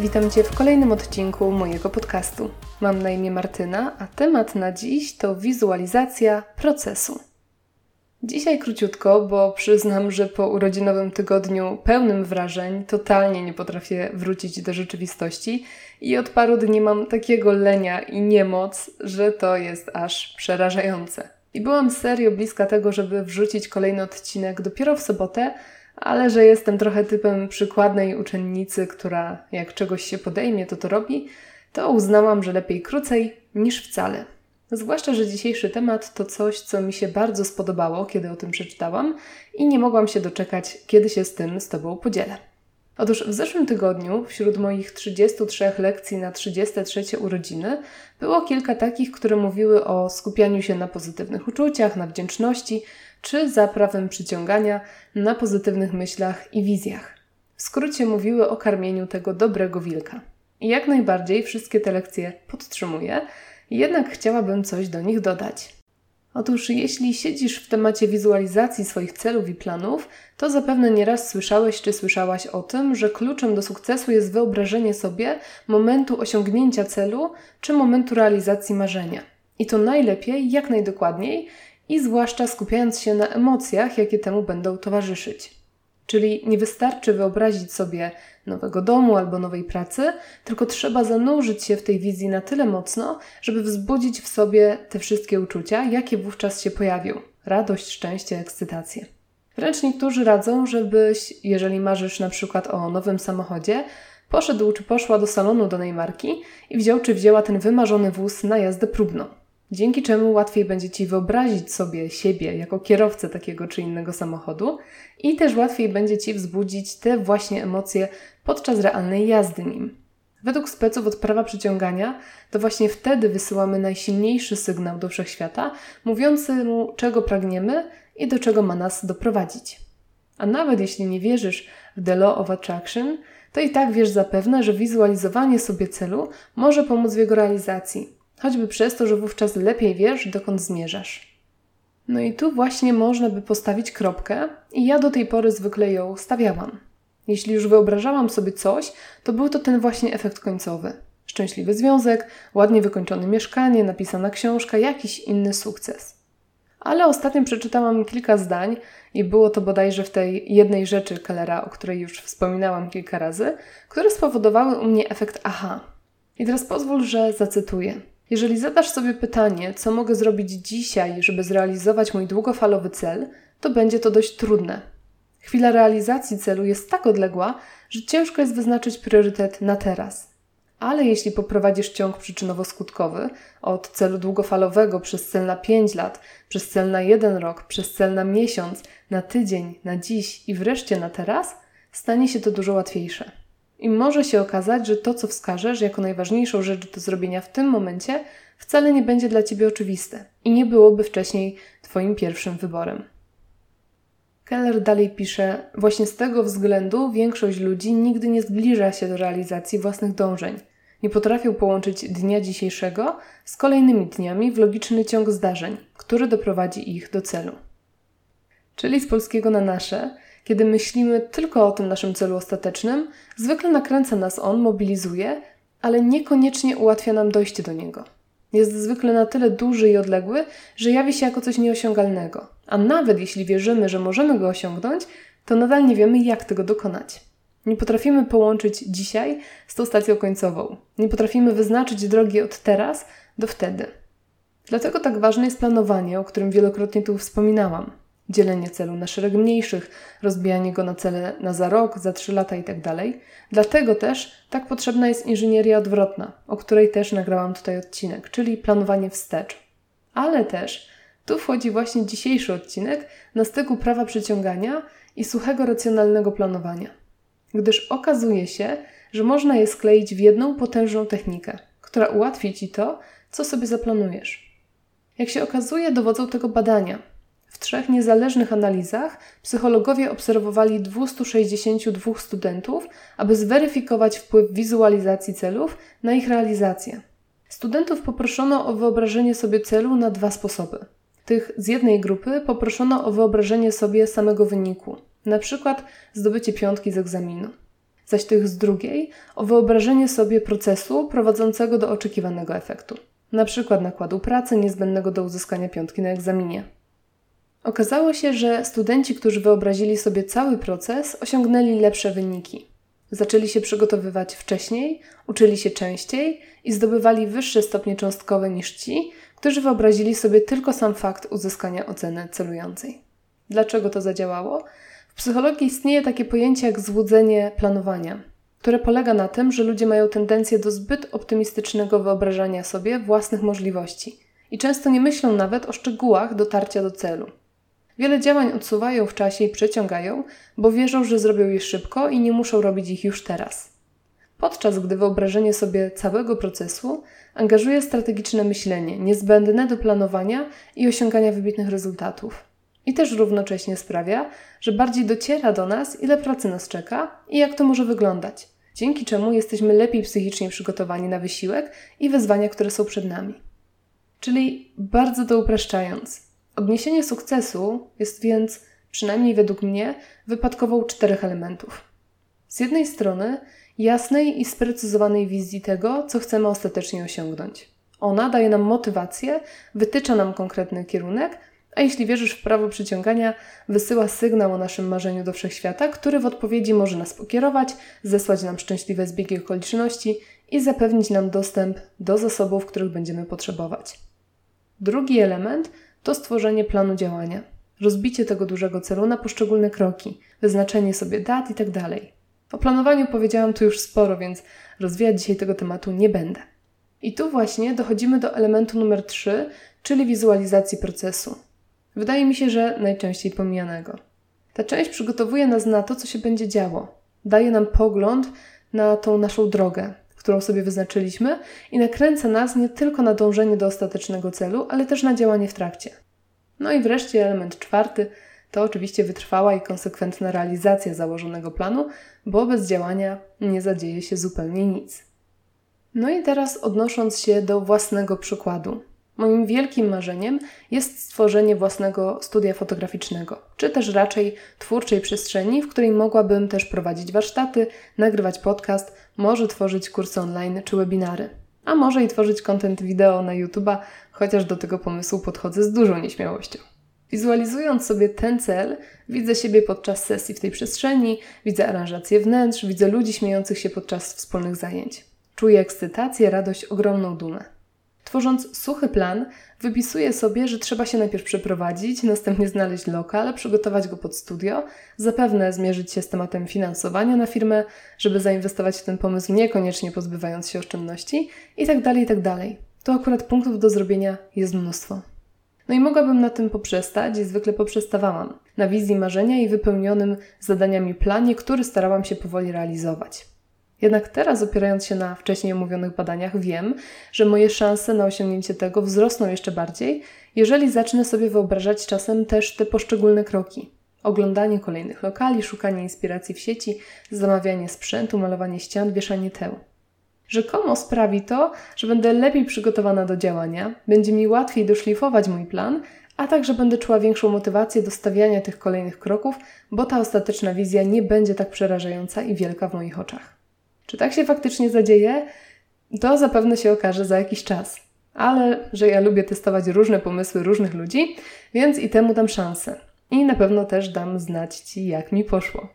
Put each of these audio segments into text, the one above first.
Witam Cię w kolejnym odcinku mojego podcastu. Mam na imię Martyna, a temat na dziś to wizualizacja procesu. Dzisiaj króciutko, bo przyznam, że po urodzinowym tygodniu pełnym wrażeń totalnie nie potrafię wrócić do rzeczywistości i od paru dni mam takiego lenia i niemoc, że to jest aż przerażające. I byłam serio bliska tego, żeby wrzucić kolejny odcinek dopiero w sobotę, ale że jestem trochę typem przykładnej uczennicy, która jak czegoś się podejmie, to to robi, to uznałam, że lepiej krócej niż wcale. Zwłaszcza, że dzisiejszy temat to coś, co mi się bardzo spodobało, kiedy o tym przeczytałam i nie mogłam się doczekać, kiedy się z tym z Tobą podzielę. Otóż w zeszłym tygodniu, wśród moich 33 lekcji na 33 urodziny, było kilka takich, które mówiły o skupianiu się na pozytywnych uczuciach, na wdzięczności, czy za prawem przyciągania, na pozytywnych myślach i wizjach. W skrócie mówiły o karmieniu tego dobrego wilka. Jak najbardziej wszystkie te lekcje podtrzymuję, jednak chciałabym coś do nich dodać. Otóż, jeśli siedzisz w temacie wizualizacji swoich celów i planów, to zapewne nieraz słyszałeś czy słyszałaś o tym, że kluczem do sukcesu jest wyobrażenie sobie momentu osiągnięcia celu czy momentu realizacji marzenia. I to najlepiej, jak najdokładniej i zwłaszcza skupiając się na emocjach, jakie temu będą towarzyszyć. Czyli nie wystarczy wyobrazić sobie nowego domu albo nowej pracy, tylko trzeba zanurzyć się w tej wizji na tyle mocno, żeby wzbudzić w sobie te wszystkie uczucia, jakie wówczas się pojawią radość, szczęście, ekscytację. Wręcz niektórzy radzą, żebyś, jeżeli marzysz na przykład o nowym samochodzie, poszedł czy poszła do salonu danej marki i wziął czy wzięła ten wymarzony wóz na jazdę próbną dzięki czemu łatwiej będzie Ci wyobrazić sobie siebie jako kierowcę takiego czy innego samochodu i też łatwiej będzie Ci wzbudzić te właśnie emocje podczas realnej jazdy nim. Według speców od prawa przyciągania, to właśnie wtedy wysyłamy najsilniejszy sygnał do wszechświata, mówiący mu, czego pragniemy i do czego ma nas doprowadzić. A nawet jeśli nie wierzysz w The Law of Attraction, to i tak wiesz zapewne, że wizualizowanie sobie celu może pomóc w jego realizacji, choćby przez to, że wówczas lepiej wiesz, dokąd zmierzasz. No i tu właśnie można by postawić kropkę, i ja do tej pory zwykle ją stawiałam. Jeśli już wyobrażałam sobie coś, to był to ten właśnie efekt końcowy. Szczęśliwy związek, ładnie wykończone mieszkanie, napisana książka, jakiś inny sukces. Ale ostatnio przeczytałam kilka zdań i było to bodajże w tej jednej rzeczy Kellera, o której już wspominałam kilka razy, które spowodowały u mnie efekt aha. I teraz pozwól, że zacytuję. Jeżeli zadasz sobie pytanie, co mogę zrobić dzisiaj, żeby zrealizować mój długofalowy cel, to będzie to dość trudne. Chwila realizacji celu jest tak odległa, że ciężko jest wyznaczyć priorytet na teraz. Ale jeśli poprowadzisz ciąg przyczynowo-skutkowy od celu długofalowego przez cel na 5 lat, przez cel na 1 rok, przez cel na miesiąc, na tydzień, na dziś i wreszcie na teraz, stanie się to dużo łatwiejsze. I może się okazać, że to, co wskażesz jako najważniejszą rzecz do zrobienia w tym momencie, wcale nie będzie dla ciebie oczywiste i nie byłoby wcześniej Twoim pierwszym wyborem. Keller dalej pisze: Właśnie z tego względu większość ludzi nigdy nie zbliża się do realizacji własnych dążeń. Nie potrafią połączyć dnia dzisiejszego z kolejnymi dniami w logiczny ciąg zdarzeń, który doprowadzi ich do celu. Czyli z polskiego na nasze, kiedy myślimy tylko o tym naszym celu ostatecznym, zwykle nakręca nas on, mobilizuje, ale niekoniecznie ułatwia nam dojście do niego. Jest zwykle na tyle duży i odległy, że jawi się jako coś nieosiągalnego. A nawet jeśli wierzymy, że możemy go osiągnąć, to nadal nie wiemy, jak tego dokonać. Nie potrafimy połączyć dzisiaj z tą stacją końcową. Nie potrafimy wyznaczyć drogi od teraz do wtedy. Dlatego tak ważne jest planowanie, o którym wielokrotnie tu wspominałam dzielenie celu na szereg mniejszych, rozbijanie go na cele na za rok, za trzy lata itd. Tak Dlatego też tak potrzebna jest inżynieria odwrotna, o której też nagrałam tutaj odcinek, czyli planowanie wstecz. Ale też tu wchodzi właśnie dzisiejszy odcinek na styku prawa przyciągania i suchego racjonalnego planowania. Gdyż okazuje się, że można je skleić w jedną potężną technikę, która ułatwi ci to, co sobie zaplanujesz. Jak się okazuje, dowodzą tego badania, w trzech niezależnych analizach psychologowie obserwowali 262 studentów, aby zweryfikować wpływ wizualizacji celów na ich realizację. Studentów poproszono o wyobrażenie sobie celu na dwa sposoby. Tych z jednej grupy poproszono o wyobrażenie sobie samego wyniku, na przykład zdobycie piątki z egzaminu. zaś tych z drugiej o wyobrażenie sobie procesu prowadzącego do oczekiwanego efektu, na przykład nakładu pracy niezbędnego do uzyskania piątki na egzaminie. Okazało się, że studenci, którzy wyobrazili sobie cały proces, osiągnęli lepsze wyniki. Zaczęli się przygotowywać wcześniej, uczyli się częściej i zdobywali wyższe stopnie cząstkowe niż ci, którzy wyobrazili sobie tylko sam fakt uzyskania oceny celującej. Dlaczego to zadziałało? W psychologii istnieje takie pojęcie jak złudzenie planowania, które polega na tym, że ludzie mają tendencję do zbyt optymistycznego wyobrażania sobie własnych możliwości i często nie myślą nawet o szczegółach dotarcia do celu. Wiele działań odsuwają w czasie i przeciągają, bo wierzą, że zrobią je szybko i nie muszą robić ich już teraz. Podczas gdy wyobrażenie sobie całego procesu angażuje strategiczne myślenie, niezbędne do planowania i osiągania wybitnych rezultatów. I też równocześnie sprawia, że bardziej dociera do nas, ile pracy nas czeka i jak to może wyglądać, dzięki czemu jesteśmy lepiej psychicznie przygotowani na wysiłek i wyzwania, które są przed nami. Czyli bardzo to upraszczając, odniesienie sukcesu jest więc, przynajmniej według mnie, wypadkową czterech elementów. Z jednej strony jasnej i sprecyzowanej wizji tego, co chcemy ostatecznie osiągnąć. Ona daje nam motywację, wytycza nam konkretny kierunek, a jeśli wierzysz w prawo przyciągania, wysyła sygnał o naszym marzeniu do wszechświata, który w odpowiedzi może nas pokierować, zesłać nam szczęśliwe zbiegi okoliczności i zapewnić nam dostęp do zasobów, których będziemy potrzebować. Drugi element to stworzenie planu działania, rozbicie tego dużego celu na poszczególne kroki, wyznaczenie sobie dat itd. Tak o planowaniu powiedziałam tu już sporo, więc rozwijać dzisiaj tego tematu nie będę. I tu właśnie dochodzimy do elementu numer 3, czyli wizualizacji procesu. Wydaje mi się, że najczęściej pomijanego. Ta część przygotowuje nas na to, co się będzie działo. Daje nam pogląd na tą naszą drogę, którą sobie wyznaczyliśmy i nakręca nas nie tylko na dążenie do ostatecznego celu, ale też na działanie w trakcie. No i wreszcie element czwarty to oczywiście wytrwała i konsekwentna realizacja założonego planu, bo bez działania nie zadzieje się zupełnie nic. No i teraz odnosząc się do własnego przykładu. Moim wielkim marzeniem jest stworzenie własnego studia fotograficznego, czy też raczej twórczej przestrzeni, w której mogłabym też prowadzić warsztaty, nagrywać podcast, może tworzyć kursy online czy webinary, a może i tworzyć content wideo na YouTube'a, chociaż do tego pomysłu podchodzę z dużą nieśmiałością. Wizualizując sobie ten cel, widzę siebie podczas sesji w tej przestrzeni, widzę aranżację wnętrz, widzę ludzi śmiejących się podczas wspólnych zajęć. Czuję ekscytację, radość, ogromną dumę. Tworząc suchy plan, wypisuję sobie, że trzeba się najpierw przeprowadzić, następnie znaleźć lokal, przygotować go pod studio, zapewne zmierzyć się z tematem finansowania na firmę, żeby zainwestować w ten pomysł niekoniecznie pozbywając się oszczędności itd. Tak itd. Tak to akurat punktów do zrobienia jest mnóstwo. No i mogłabym na tym poprzestać i zwykle poprzestawałam. Na wizji marzenia i wypełnionym zadaniami planie, który starałam się powoli realizować. Jednak teraz, opierając się na wcześniej omówionych badaniach, wiem, że moje szanse na osiągnięcie tego wzrosną jeszcze bardziej, jeżeli zacznę sobie wyobrażać czasem też te poszczególne kroki. Oglądanie kolejnych lokali, szukanie inspiracji w sieci, zamawianie sprzętu, malowanie ścian, wieszanie teł. Rzekomo sprawi to, że będę lepiej przygotowana do działania, będzie mi łatwiej doszlifować mój plan, a także będę czuła większą motywację do stawiania tych kolejnych kroków, bo ta ostateczna wizja nie będzie tak przerażająca i wielka w moich oczach. Czy tak się faktycznie zadzieje? To zapewne się okaże za jakiś czas. Ale że ja lubię testować różne pomysły różnych ludzi, więc i temu dam szansę. I na pewno też dam znać Ci, jak mi poszło.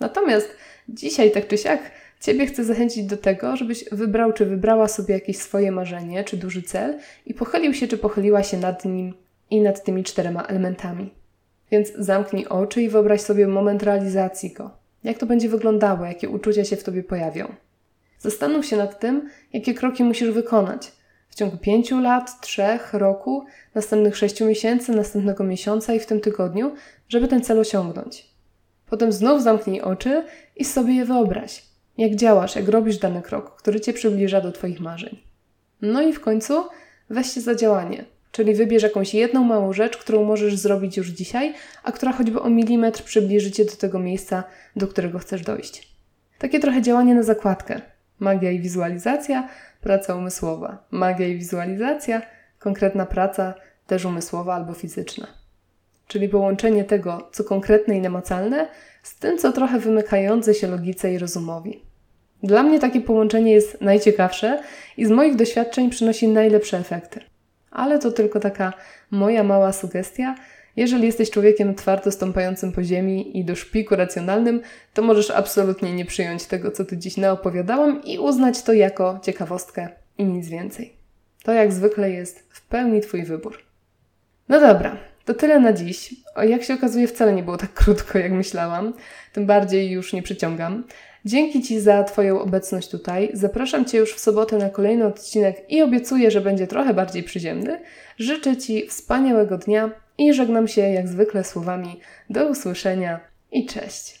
Natomiast dzisiaj, tak czy siak, Ciebie chcę zachęcić do tego, żebyś wybrał czy wybrała sobie jakieś swoje marzenie czy duży cel i pochylił się czy pochyliła się nad nim i nad tymi czterema elementami. Więc zamknij oczy i wyobraź sobie moment realizacji go. Jak to będzie wyglądało, jakie uczucia się w tobie pojawią. Zastanów się nad tym, jakie kroki musisz wykonać w ciągu pięciu lat, trzech, roku, następnych sześciu miesięcy, następnego miesiąca i w tym tygodniu, żeby ten cel osiągnąć. Potem znów zamknij oczy i sobie je wyobraź. Jak działasz, jak robisz dany krok, który cię przybliża do Twoich marzeń. No i w końcu weź się za działanie. Czyli wybierz jakąś jedną małą rzecz, którą możesz zrobić już dzisiaj, a która choćby o milimetr przybliży cię do tego miejsca, do którego chcesz dojść. Takie trochę działanie na zakładkę. Magia i wizualizacja, praca umysłowa. Magia i wizualizacja, konkretna praca, też umysłowa albo fizyczna. Czyli połączenie tego, co konkretne i namacalne, z tym, co trochę wymykające się logice i rozumowi. Dla mnie takie połączenie jest najciekawsze i z moich doświadczeń przynosi najlepsze efekty. Ale to tylko taka moja mała sugestia. Jeżeli jesteś człowiekiem twardo stąpającym po ziemi i do szpiku racjonalnym, to możesz absolutnie nie przyjąć tego, co tu dziś naopowiadałam i uznać to jako ciekawostkę i nic więcej. To jak zwykle jest w pełni Twój wybór. No dobra, to tyle na dziś. O, jak się okazuje, wcale nie było tak krótko, jak myślałam. Tym bardziej już nie przyciągam. Dzięki Ci za Twoją obecność tutaj. Zapraszam Cię już w sobotę na kolejny odcinek i obiecuję, że będzie trochę bardziej przyziemny. Życzę Ci wspaniałego dnia i żegnam się jak zwykle słowami do usłyszenia i cześć.